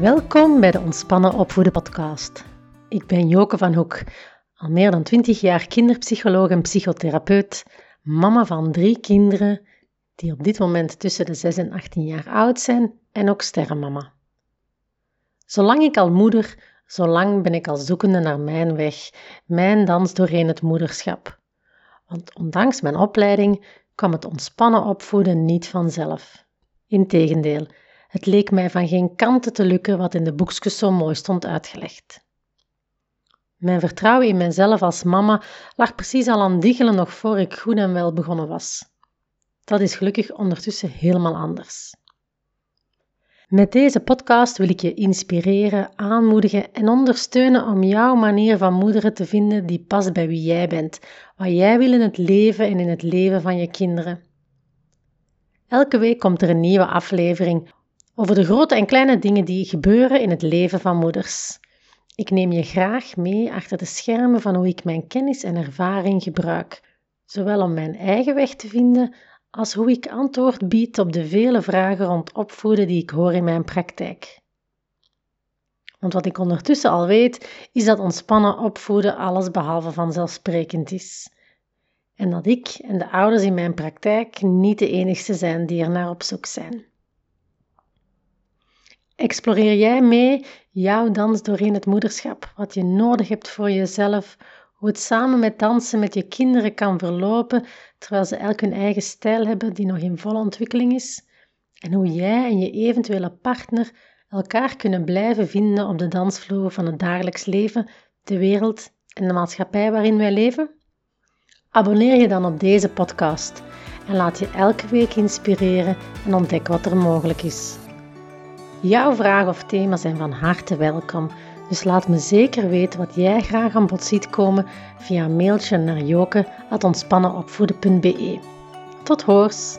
Welkom bij de Ontspannen Opvoeden podcast. Ik ben Joke van Hoek, al meer dan 20 jaar kinderpsycholoog en psychotherapeut, mama van drie kinderen die op dit moment tussen de 6 en 18 jaar oud zijn en ook sterrenmama. Zolang ik al moeder, zolang ben ik al zoekende naar mijn weg, mijn dans doorheen het moederschap. Want ondanks mijn opleiding kwam het ontspannen opvoeden niet vanzelf. Integendeel, het leek mij van geen kanten te lukken wat in de boekjes zo mooi stond uitgelegd. Mijn vertrouwen in mijzelf als mama lag precies al aan diggelen nog voor ik goed en wel begonnen was. Dat is gelukkig ondertussen helemaal anders. Met deze podcast wil ik je inspireren, aanmoedigen en ondersteunen om jouw manier van moederen te vinden die past bij wie jij bent, wat jij wil in het leven en in het leven van je kinderen. Elke week komt er een nieuwe aflevering over de grote en kleine dingen die gebeuren in het leven van moeders. Ik neem je graag mee achter de schermen van hoe ik mijn kennis en ervaring gebruik, zowel om mijn eigen weg te vinden als hoe ik antwoord bied op de vele vragen rond opvoeden die ik hoor in mijn praktijk. Want wat ik ondertussen al weet, is dat ontspannen opvoeden alles behalve vanzelfsprekend is. En dat ik en de ouders in mijn praktijk niet de enigste zijn die er naar op zoek zijn. Exploreer jij mee jouw dans doorheen het moederschap, wat je nodig hebt voor jezelf, hoe het samen met dansen met je kinderen kan verlopen, terwijl ze elk hun eigen stijl hebben die nog in volle ontwikkeling is, en hoe jij en je eventuele partner elkaar kunnen blijven vinden op de dansvloer van het dagelijks leven, de wereld en de maatschappij waarin wij leven? Abonneer je dan op deze podcast en laat je elke week inspireren en ontdek wat er mogelijk is. Jouw vragen of thema's zijn van harte welkom, dus laat me zeker weten wat jij graag aan bod ziet komen via een mailtje naar joke.ontspannenopvoeden.be. Tot hoors!